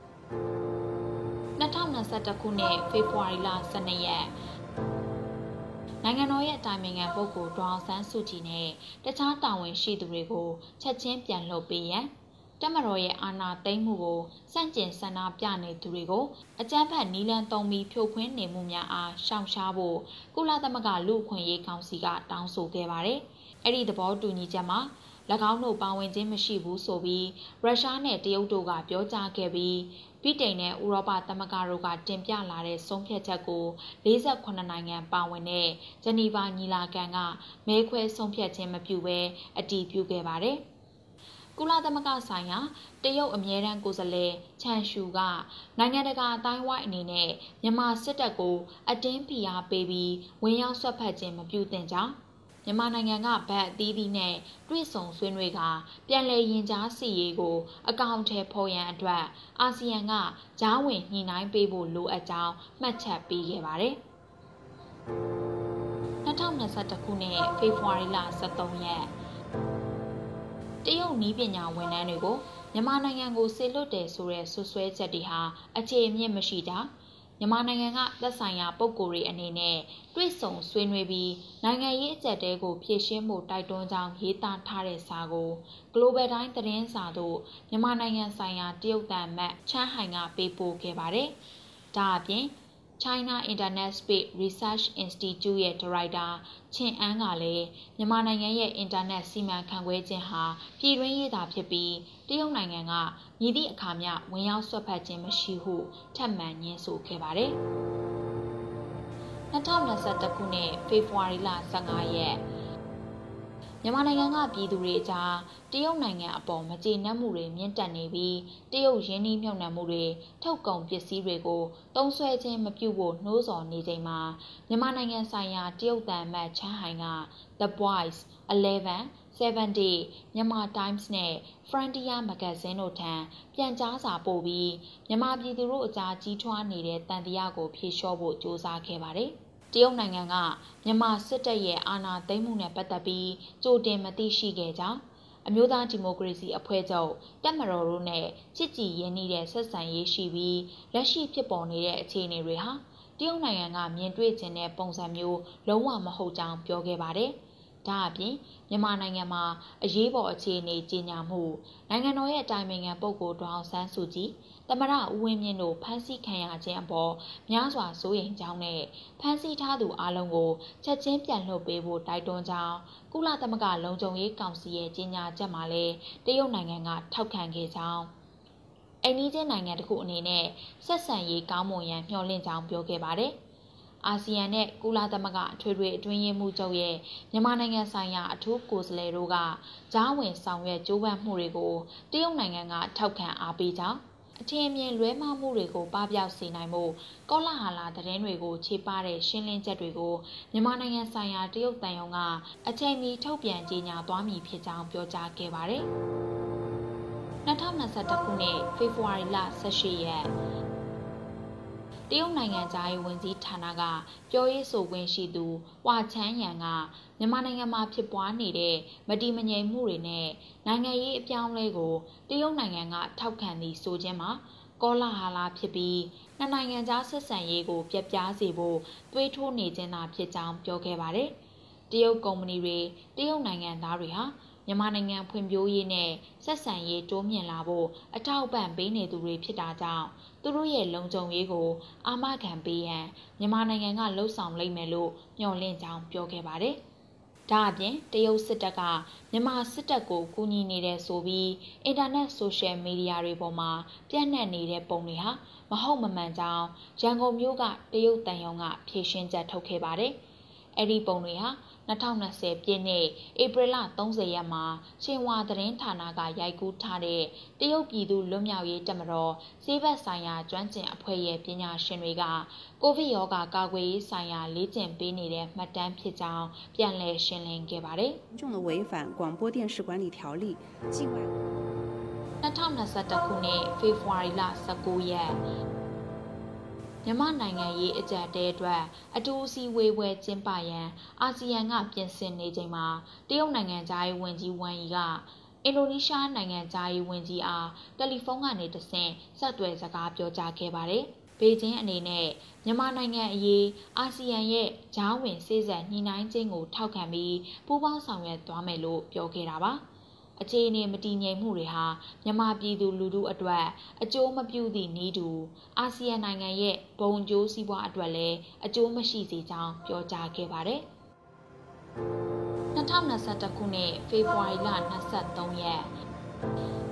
2021ခုနှစ်ဖေဖော်ဝါရီလ12ရက်နိုင်ငံတော်ရဲ့အတိုင်ပင်ခံပုဂ္ဂိုလ်ဒေါအောင်ဆန်းစုကြည်နဲ့တခြားတာဝန်ရှိသူတွေကိုချက်ချင်းပြန်လွှတ်ပေးရန် တက်မတော်ရဲ့အာဏာသိမ်းမှုကိုစန့်ကျင်ဆန္ဒပြနေသူတွေကိုအကြမ်းဖက်နီလန်သုံးပြီးဖြိုခွင်းနေမှုများအားရှောင်ရှားဖို့ကုလသမဂ္ဂလူ့အခွင့်အရေးကောင်စီကတောင်းဆိုခဲ့ပါတယ်။အဲ့ဒီသဘောတူညီချက်မှာ၎င်းတို့ပါဝင်ခြင်းမရှိဘူးဆိုပြီးရုရှားနဲ့တရုတ်တို့ကပြောကြားခဲ့ပြီးဗြိတိန်နဲ့ဥရောပသမဂ္ဂတို့ကတင်ပြလာတဲ့ဆုံးဖြတ်ချက်ကို48နိုင်ငံပါဝင်တဲ့ဂျနီဗာညီလာခံကမဲခွဲဆုံးဖြတ်ခြင်းမပြုဘဲအတည်ပြုခဲ့ပါတယ်။ ကုလသမဂ္ဂဆိုင်ရာတရုတ်အမြဲတမ်းကိုယ်စားလှယ်ချန်ရှူကနိုင်ငံတကာအတိုင်းဝိုင်းအနေနဲ့မြန်မာစစ်တပ်ကိုအတင်းဖိအားပေးပြီးဝင်ရောက်ဆွတ်ဖက်ခြင်းမပြုသင့်ကြောင်းမြန်မာနိုင်ငံကဗတ်အသီးသီးနဲ့တွေ့ဆုံဆွေးနွေးကပြန်လည်ရင်ကြားစီရေးကို အကောင့်ထဲဖော်ရန်အတွက်အာဆီယံကဂျားဝင်ညှိနှိုင်းပေးဖို့လိုအပ်ကြောင်းမှတ်ချက်ပေးခဲ့ပါတယ်။2021ခုနှစ်ဖေဖော်ဝါရီလ23ရက် တရုတ်နီးပညာဝန်ထမ်းတွေကိုမြန်မာနိုင်ငံကိုဆေလွတ်တယ်ဆိုတဲ့ဆွဆွဲချက်တွေဟာအခြေအမြစ်မရှိတာမြန်မာနိုင်ငံကသက်ဆိုင်ရာပုဂ္ဂိုလ်တွေအနေနဲ့တွေ့ဆုံဆွေးနွေးပြီးနိုင်ငံရေးအကြက်တဲကိုဖြည့်ရှင်းဖို့တိုက်တွန်းကြောင်းရေးသားထားတဲ့စာကို Global Time သတင်းစာသို့မြန်မာနိုင်ငံဆိုင်ရာတရုတ်တန်မတ်ချမ်းဟိုင်ကပေးပို့ခဲ့ပါတယ်။ဒါအပြင် China Internet Space Research Institute ရဲ့ဒါရိုက်တာချင်းအန်းကလည်းမြန်မာနိုင်ငံရဲ့အင်တာနက်စီမံခန့်ခွဲခြင်းဟာပြည်တွင်းရေးသာဖြစ်ပြီးတရုတ်နိုင်ငံကမြည်သည့်အခါမျှဝင်ရောက်ဆွတ်ဖက်ခြင်းမရှိဟုထပ်မံညင်းဆိုခဲ့ပါတယ်။2021ခုနှစ်ဖေဖော်ဝါရီလ15ရက် မြန်မာနိုင်ငံကပြည်သူတွေအကြားတရုတ်နိုင်ငံအပေါ်မကျေနပ်မှုတွေမြင့်တက်နေပြီးတရုတ်ရင်းနှီးမြှုပ်နှံမှုတွေထုတ်ကုန်ပစ္စည်းတွေကိုတုံးဆွဲခြင်းမပြုဖို့နှိုးဆော်နေချိန်မှာမြန်မာနိုင်ငံဆိုင်ရာတရုတ်တန်မတ်ချမ်းဟိုင်က The Voice 11 7 Day မြန်မာ Times နဲ့ Frontier Magazine တို့ထံပြန်ကြားစာပို့ပြီးမြန်မာပြည်သူတို့အကြားကြီးထွားနေတဲ့တန်တရားကိုဖြေလျှော့ဖို့ကြိုးစားခဲ့ပါတယ်။ တရုတ်နိုင်ငံကမြန်မာစစ်တပ်ရဲ့အာဏာသိမ်းမှုနဲ့ပတ်သက်ပြီးကြိုတင်မသိရှိခဲ့ကြောင်းအမျိုးသားဒီမိုကရေစီအဖွဲ့ချုပ်တက်မတော်တို့နဲ့ချစ်ကြည်ရင်းနှီးတဲ့ဆက်ဆံရေးရှိပြီးလက်ရှိဖြစ်ပေါ်နေတဲ့အခြေအနေတွေဟာတရုတ်နိုင်ငံကမြင်တွေ့ခြင်းတဲ့ပုံစံမျိုးလုံးဝမဟုတ်ကြောင်းပြောခဲ့ပါတယ်။ ဒါအပြင်မြန်မာနိုင်ငံမှာအရေးပေါ်အခြေအနေကြီးညာမှုနိုင်ငံတော်ရဲ့အတိုင်ပင်ခံပုဂ္ဂိုလ်ဒေါအောင်ဆန်းစုကြည်သမရဦးဝင်းမြင့်တို့ဖမ်းဆီးခံရခြင်းအပေါ်များစွာစိုးရိမ်ကြောင်းနဲ့ဖမ်းဆီးထားသူအလုံးကိုချက်ချင်းပြန်လွှတ်ပေးဖို့တိုက်တွန်းကြောင်းကုလသမဂ္ဂလုံခြုံရေးကောင်စီရဲ့ကြေညာချက်မှာလည်းတရုတ်နိုင်ငံကထောက်ခံခဲ့ကြောင်းအိန္ဒိယနိုင်ငံတခုအနေနဲ့ဆက်ဆံရေးကောင်းမွန်ရန်မျှော်လင့်ကြောင်းပြောခဲ့ပါတယ်။ အာဆီယံနဲ့ကုလသမဂ္ဂအထွေထွေအတွင်းရေးမှူးချုပ်ရဲ့မြန်မာနိုင်ငံဆိုင်ရာအထူးကိုယ်စားလှယ်တို့ကကြားဝင်ဆောင်ရွက်ကြိုးပမ်းမှုတွေကိုတရုတ်နိုင်ငံကထောက်ခံအားပေးကြောင်းအထင်အမြင်လွဲမှားမှုတွေကိုပပျောက်စေနိုင်မှုကောလာဟာလာသတင်းတွေကိုခြေပတဲ့ရှင်းလင်းချက်တွေကိုမြန်မာနိုင်ငံဆိုင်ရာတရုတ်တန်ယုံကအချိန်မီထုတ်ပြန်ကြေညာသွားမည်ဖြစ်ကြောင်းပြောကြားခဲ့ပါတယ်။2021ခုနှစ်ဖေဖော်ဝါရီလ18ရက် တရုတ်နိုင်ငံသားရေးဝန်ကြီးဌာနကပြောရေးဆိုခွင့်ရှိသူဟွာချန်းရန်ကမြန်မာနိုင်ငံမှာဖြစ်ပွားနေတဲ့မတည်မငြိမ်မှုတွေနဲ့နိုင်ငံရေးအပြောင်းအလဲကိုတရုတ်နိုင်ငံကထောက်ခံသည်ဆိုခြင်းမှာကောလာဟာလာဖြစ်ပြီးနှစ်နိုင်ငံကြားဆက်ဆံရေးကိုပြက်ပြားစေဖို့တွေးထိုးနေခြင်းသာဖြစ်ကြောင်းပြောခဲ့ပါတယ်။တရုတ်ကုမ္ပဏီတွေတရုတ်နိုင်ငံသားတွေဟာမြန်မာနိုင်ငံဖွံ့ဖြိုးရေးနဲ့ဆက်ဆံရေးတိုးမြင့်လာဖို့အထောက်အပံ့ပေးနေသူတွေဖြစ်တာကြောင့် သူတို့ရဲ့လုံခြုံရေးကို အာမခံပေးရန်မြန်မာနိုင်ငံကလှုံ့ဆော်လိမ့်မယ်လို့မျှော်လင့်ကြောင်းပြောခဲ့ပါတယ်။ဒါအပြင်တရုတ်စစ်တပ်ကမြန်မာစစ်တပ်ကိုကူညီနေတဲ့ဆိုပြီးအင်တာနက်ဆိုရှယ်မီဒီယာတွေပေါ်မှာပြန့်နှံ့နေတဲ့ပုံတွေဟာမဟုတ်မမှန်ကြောင်းရန်ကုန်မြို့ကတရုတ်တန်ယုံကဖြေရှင်းချက်ထုတ်ခဲ့ပါတယ်။အဲ့ဒီပုံတွေဟာ 2020ပြည့်နှစ်ဧပြီလ30ရက်မှာရှင်ဝါသတင်းဌာနကရိုက်ကူးထားတဲ့တရုတ်ပြည်သူလွတ်မြောက်ရေးတပ်မတော်စေဘက်ဆိုင်ရာကျွမ်းကျင်အဖွဲ့ရဲ့ပညာရှင်တွေကကိုဗစ်ရောဂါကာကွယ်ရေးဆိုင်ရာလေ့ကျင့်ပေးနေတဲ့မှတ်တမ်းဖြစ်ကြောင်းပြန်လည်ရှင်းလင်းခဲ့ပါတယ်။重的违反广播电视管理条例境外2021ခုနှစ်ဖေဖော်ဝါရီလ19ရက် မြန်မာနိုင်ငံရေးအကြက်တဲအတွက်အတူအစည်းဝေးပွဲကျင်းပရန်အာဆီယံကပြင်ဆင်နေချိန်မှာတရုတ်နိုင်ငံသားရေးဝန်ကြီးဝမ်ယီကအင်ဒိုနီးရှားနိုင်ငံသားရေးဝန်ကြီးအားတယ်လီဖုန်းကနေတဆင့်ဆက်သွယ်စကားပြောကြားခဲ့ပါတယ်။ဘေကျင်းအနေနဲ့မြန်မာနိုင်ငံအရေးအာဆီယံရဲ့ဂျားဝင်စေ့စပ်ညှိနှိုင်းခြင်းကိုထောက်ခံပြီးပူးပေါင်းဆောင်ရွက်သွားမယ်လို့ပြောခဲ့တာပါ။ အခြေအနေမတည်ငြိမ်မှုတွေဟာမြန်မာပြည်သူလူထုအတွက်အကျိုးမပြုသည့်နည်းတူအာဆီယံနိုင်ငံရဲ့ဘုံကျိုးစီးပွားအတွက်လည်းအကျိုးမရှိစေကြောင်းပြောကြားခဲ့ပါတယ်။2021ခုနှစ်ဖေဖော်ဝါရီလ23ရက်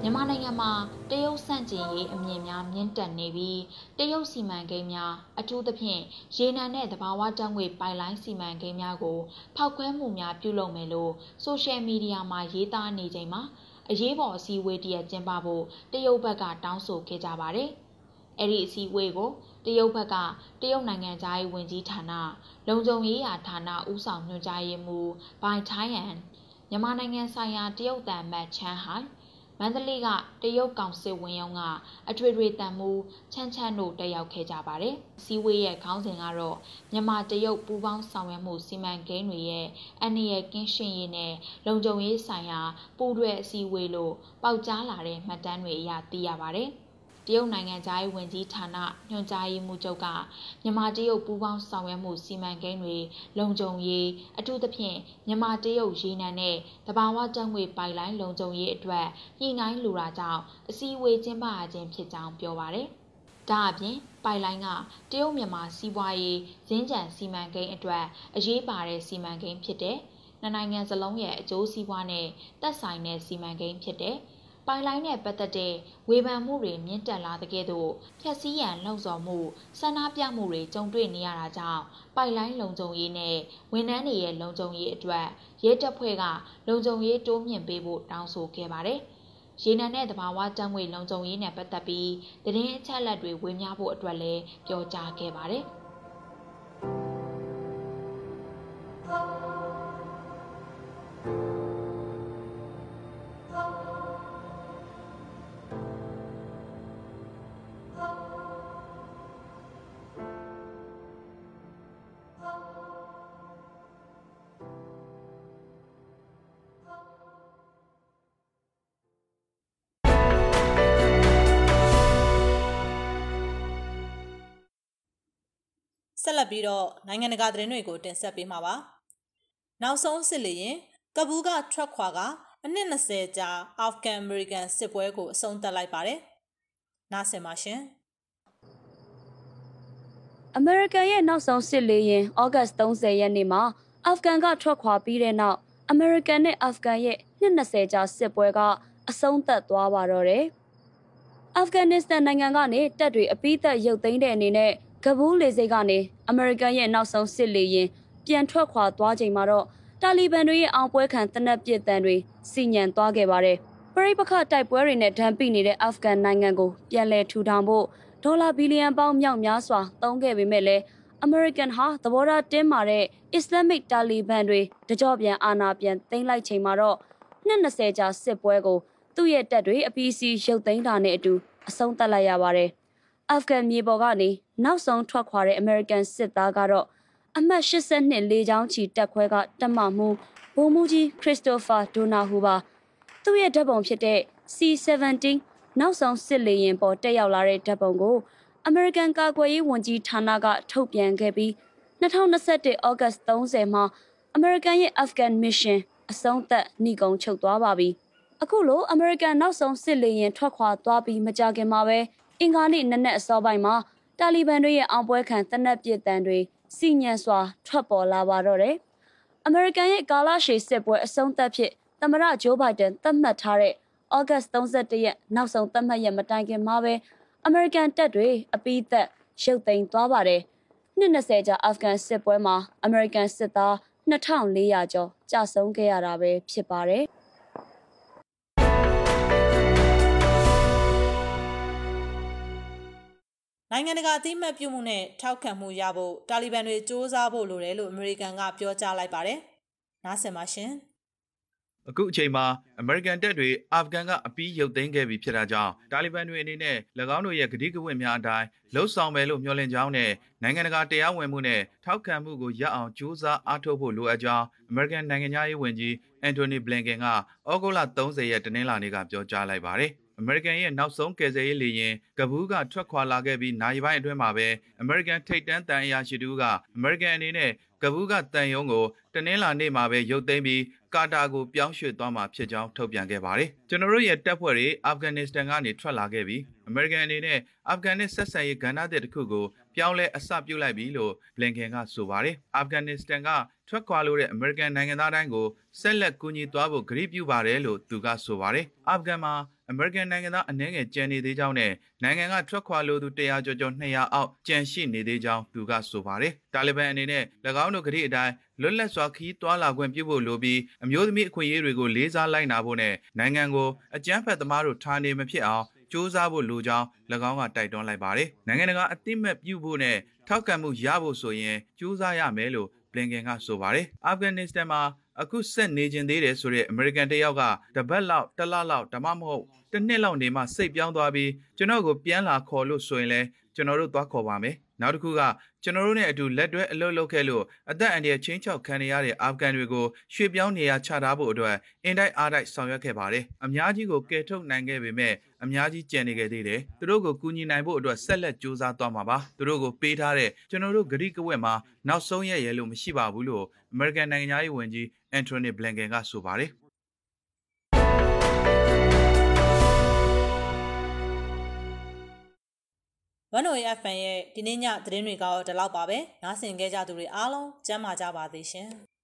မြန်မာနိုင်ငံမှာတရုတ်ဆန့်ကျင်ရေးအမြင့်များမြင့်တက်နေပြီးတရုတ်စီမံကိန်းများအထူးသဖြင့်ရေနံနဲ့သဘာဝဓာတ်ငွေပိုက်လိုင်းစီမံကိန်းများကိုဖောက်ခွဲမှုများပြုလုပ်မယ်လို့ဆိုရှယ်မီဒီယာမှာရေးသားနေချိန်မှာအရေးပေါ်အစည်းအဝေးတရက်ကျင်းပဖို့တရုတ်ဘက်ကတောင်းဆိုခဲ့ကြပါတယ်။အဲ့ဒီအစည်းအဝေးကိုတရုတ်ဘက်ကတရုတ်နိုင်ငံသားရေးဝန်ကြီးဌာနလုံခြုံရေးရာဌာနဦးဆောင်ညွှန်ကြားရေးမှူးဘိုင်ထိုင်းယန်မြန်မာနိုင်ငံဆိုင်ရာတရုတ်တန်မတ်ချန်းဟိုင် မန္တလေးကတရုတ်ကောင်စစ်ဝင်ရုံကအထွေထွေတန်မူချမ်းချမ်းတို့တက်ရောက်ခဲ့ကြပါတယ်။စီဝေးရဲ့ခေါင်းစဉ်ကတော့မြန်မာတရုတ်ပူးပေါင်းဆောင်ရွက်မှုစီမံကိန်းတွေရဲ့အန္တရာယ်ကင်းရှင်းရေးနဲ့လုံခြုံရေးဆိုင်ရာပူးတွဲအစည်းအဝေးလို့ပေါက်ကြားလာတဲ့မှတ်တမ်းတွေအရသိရပါတယ်။ တရုတ်နိုင်ငံသားရေးဝန်ကြီးဌာနညွှန်ကြားရေးမှူးချုပ်ကမြန်မာတရုတ်ပူးပေါင်းဆောင်ရွက်မှုစီမံကိန်းတွေလုံခြုံရေးအထူးသဖြင့်မြန်မာတရုတ်ရေနံနဲ့တဘာဝတံငွေပိုက်လိုင်းလုံခြုံရေးအတွက်ညှိနှိုင်းလိုတာကြောင့်အစည်းအဝေးကျင်းပရခြင်းဖြစ်ကြောင်းပြောပါရယ်တဒါအပြင်ပိုက်လိုင်းကတရုတ်မြန်မာစီးပွားရေးဇင်းကြံစီမံကိန်းအတွက်အရေးပါတဲ့စီမံကိန်းဖြစ်တဲ့နှစ်နိုင်ငံစလုံးရဲ့အကျိုးစီးပွားနဲ့သက်ဆိုင်တဲ့စီမံကိန်းဖြစ်တဲ့ ပိုင်လိုင်းနဲ့ပတ်သက်တဲ့ဝေဖန်မှုတွေမြင့်တက်လာတဲ့ကဲ့သို့ဖြက်စီးရန်လှုံ့ဆော်မှုဆန္ဒပြမှုတွေကြုံတွေ့နေရတာကြောင့်ပိုင်လိုင်းလုံခြုံရေးနဲ့ဝန်ထမ်းတွေရဲ့လုံခြုံရေးအတွက်ရဲတပ်ဖွဲ့ကလုံခြုံရေးတိုးမြှင့်ပေးဖို့တောင်းဆိုခဲ့ပါတယ်။ရေနံနဲ့တဘာဝတံငွေလုံခြုံရေးနဲ့ပတ်သက်ပြီးသတင်းအချက်အလက်တွေဝေမျှဖို့အတွက်လည်းပြောကြားခဲ့ပါတယ်။ လက်ပြီးတော့နိုင်ငံတကာသတင်းတွေကိုတင်ဆက်ပေးမှာပါ။နောက်ဆုံးစစ်လေရင်ကဘူးကထွက်ခွာကအနှစ်20ကြာအာဖဂန်အမေရိကန်စစ်ပွဲကိုအဆုံးသတ်လိုက်ပါတယ်။နားဆင်ပါရှင်။အမေရိကန်ရဲ့နောက်ဆုံးစစ်လေရင်ဩဂတ်30ရက်နေ့မှာအာဖဂန်ကထွက်ခွာပြီးတဲ့နောက်အမေရိကန်နဲ့အာဖဂန်ရဲ့နှစ်20ကြာစစ်ပွဲကအဆုံးသတ်သွားပါတော့တယ်။အာဖဂန်နစ္စတန်နိုင်ငံကနေတပ်တွေအပိသက်ရုပ်သိမ်းတဲ့အနေနဲ့ ကဘူးလေဆိပ်ကနေအမေရိကန်ရဲ့နောက်ဆုံးစစ်လေရင်ပြန်ထွက်ခွာသွားချိန်မှာတော့တာလီဘန်တွေရဲ့အောင်ပွဲခံတနက်ပစ်တန်တွေစီညံသွားခဲ့ပါတယ်။ပရိပခတိုက်ပွဲတွေနဲ့ဒဏ်ပိနေတဲ့အာဖဂန်နိုင်ငံကိုပြန်လည်ထူထောင်ဖို့ဒေါ်လာဘီလီယံပေါင်းမြောက်များစွာသုံးခဲ့ပေမဲ့လည်းအမေရိကန်ဟာသဘောထားတင်းမာတဲ့အစ္စလာမစ်တာလီဘန်တွေတကြော့ပြန်အာဏာပြန်သိမ်းလိုက်ချိန်မှာတော့နှစ်20ကြာစစ်ပွဲကိုသူ့ရဲ့တပ်တွေအပီးစီရုပ်သိမ်းတာနဲ့အတူအဆုံးသတ်လိုက်ရပါတယ်။ အာဖဂန်မြေပေါ်ကနေနောက်ဆုံးထွက်ခွာတဲ့အမေရိကန်စစ်သားကတော့အမှတ်82လေကြောင်းချီတက်ခွဲကတက်မမှုဘိုးမူကြီးခရစ်စတိုဖာဒိုနာဟူပါသူ့ရဲ့ဓာတ်ပုံဖြစ်တဲ့ C17 နောက်ဆုံးစစ်လေယာဉ်ပေါ်တက်ရောက်လာတဲ့ဓာတ်ပုံကိုအမေရိကန်ကာကွယ်ရေးဝန်ကြီးဌာနကထုတ်ပြန်ခဲ့ပြီး2021ဩဂတ်30မှာအမေရိကန်ရဲ့ Afghan Mission အဆုံးသတ်နှိကုံချုပ်သွားပါပြီ။အခုလိုအမေရိကန်နောက်ဆုံးစစ်လေယာဉ်ထွက်ခွာသွားပြီးမကြခင်မှာပဲ အင်္ဂါနေ့နနက်အစောပိုင်းမှာတာလီဘန်တွေရဲ့အောင်ပွဲခံတနက်ပစ်တန်တွေစီညံစွာထွက်ပေါ်လာပါတော့တယ်။အမေရိကန်ရဲ့ကာလာရှည်စစ်ပွဲအဆုံးသတ်ဖြစ်သမရဂျိုးဘိုင်ဒန်သတ်မှတ်ထားတဲ့ဩဂတ်31ရက်နောက်ဆုံးသတ်မှတ်ရက်မတိုင်ခင်မှာပဲအမေရိကန်တပ်တွေအပိသက်ရုပ်သိမ်းသွားပါတယ်။နှစ်20ကြာအာဖဂန်စစ်ပွဲမှာအမေရိကန်စစ်သား2400ကျော်ကြာဆုံးခဲ့ရတာပဲဖြစ်ပါတယ်။ နိုင်ငံတကာအသိမှတ်ပြုမှုနဲ့ထောက်ခံမှုရဖို့တာလီဘန်တွေစ조사ဖို့လိုတယ်လို့အမေရိကန်ကပြောကြားလိုက်ပါတယ်။နားဆင်ပါရှင်။အခုအချိန်မှာအမေရိကန်တပ်တွေအာဖဂန်ကအပီးရုပ်သိမ်းခဲ့ပြီဖြစ်တာကြောင့်တာလီဘန်တွေအနေနဲ့၎င်းတို့ရဲ့ကတိကဝတ်များအတိုင်းလှုပ်ဆောင်မယ်လို့မျှော်လင့်ကြောင်းနဲ့နိုင်ငံတကာတရားဝင်မှုနဲ့ထောက်ခံမှုကိုရအောင်ကြိုးစားအားထုတ်ဖို့လိုအပ်ကြောင်းအမေရိကန်နိုင်ငံသားရေးဝန်ကြီးအန်တိုနီဘလင်ကင်ကဩဂုတ်လ30ရက်တနင်္လာနေ့ကပြောကြားလိုက်ပါတယ်။ အမေရိကန်ရဲ့နောက်ဆုံးကယ်ဆယ်ရေးလေယာဉ်ကဘူးကထွက်ခွာလာခဲ့ပြီးနိုင်ပိုင်းအတွင်းမှာပဲအမေရိကန်ထိပ်တန်းတန်အရာရှိတူကအမေရိကန်အနေနဲ့ကဘူးကတန်ယုံကိုတနင်္လာနေ့မှာပဲရုပ်သိမ်းပြီးကာတာကိုပြောင်းရွှေ့သွားမှာဖြစ်ကြောင်းထုတ်ပြန်ခဲ့ပါတယ်။ကျွန်တော်တို့ရဲ့တပ်ဖွဲ့တွေအာဖဂန်နစ္စတန်ကနေထွက်လာခဲ့ပြီးအမေရိကန်အနေနဲ့အာဖဂန်နစ်ဆက်ဆံရေးကဏ္ဍတစ်ခုကိုပြောင်းလဲအစပြုလိုက်ပြီလို့ဘလင်ကန်ကဆိုပါတယ်။အာဖဂန်နစ္စတန်ကထွက်ခွာလို့တဲ့အမေရိကန်နိုင်ငံသားတိုင်းကိုဆက်လက်ကူညီသွားဖို့ကြေညာပြုပါတယ်လို့သူကဆိုပါတယ်။အာဖဂန်မှာ အမေရိကန်နိုင်ငံသားအနှဲငယ်ကြံနေသေးကြောင်းနဲ့နိုင်ငံကထွက်ခွာလို့သူ100ကျော်ကျော်200အောက်ကြံရှိနေသေးကြောင်းသူကဆိုပါတယ်။တာလီဘန်အနေနဲ့၎င်းတို့ကြေညာအတိုင်းလွတ်လပ်စွာခီးတွာလာခွင့်ပြုဖို့လိုပြီးအမျိုးသမီးအခွင့်အရေးတွေကိုလေးစားလိုက်နာဖို့နဲ့နိုင်ငံကိုအကြမ်းဖက်သမားတို့ထားနေမဖြစ်အောင်စ조사ဖို့လိုကြောင်း၎င်းကတိုက်တွန်းလိုက်ပါတယ်။နိုင်ငံတကာအသိမဲ့ပြုဖို့နဲ့ထောက်ခံမှုရဖို့ဆိုရင်စ조사ရမယ်လို့ ဘလင်ကန်ကဆိုပါတယ်။အာဖဂန်နစ္စတန်မှာအခုဆက်နေကျင်သေးတယ်ဆိုတဲ့အမေရိကန်တယောက်ကတပတ်လောက်တစ်လလောက်ဒါမှမဟုတ်တစ်နှစ်လောက်နေမှစိတ်ပြောင်းသွားပြီးကျွန်တော်ကိုပြန်လာခေါ်လို့ဆိုရင်လဲကျွန်တော်တို့သွားခေါ်ပါမယ်နောက်တစ်ခုကကျွန်တော်တို့နဲ့အတူလက်တွဲအလုပ်လုပ်ခဲ့လို့အသက်အန္တရာယ်ချင်းချောက်ခံရတဲ့အာဖဂန်တွေကိုရွှေ့ပြောင်းနေရာချထားဖို့အတွက်အင်တိုက်အားတိုက်ဆောင်ရွက်ခဲ့ပါတယ်။အများကြီးကိုကယ်ထုတ်နိုင်ခဲ့ပေမဲ့ အများကြီးကြံနေခဲ့သေးတယ်။သူတို့ကိုကူညီနိုင်ဖို့အတွက်ဆက်လက်ကြိုးစားသွားမှာပါ။သူတို့ကိုပေးထားတဲ့ကျွန်တော်တို့ဂရိကဝက်မှာနောက်ဆုံးရရဲလို့မရှိပါဘူးလို့အမေရိကန်နိုင်ငံသားရေးဝန်ကြီးအန်တိုနီဘလန်ကန်ကဆိုပါတယ်။ 1OFN ရဲ့ဒီနေ့ညသတင်းတွေကတော့ဒီလောက်ပါပဲ။နားဆင်ကြကြသူတွေအားလုံးကျမ်းမာကြပါသေးရှင်။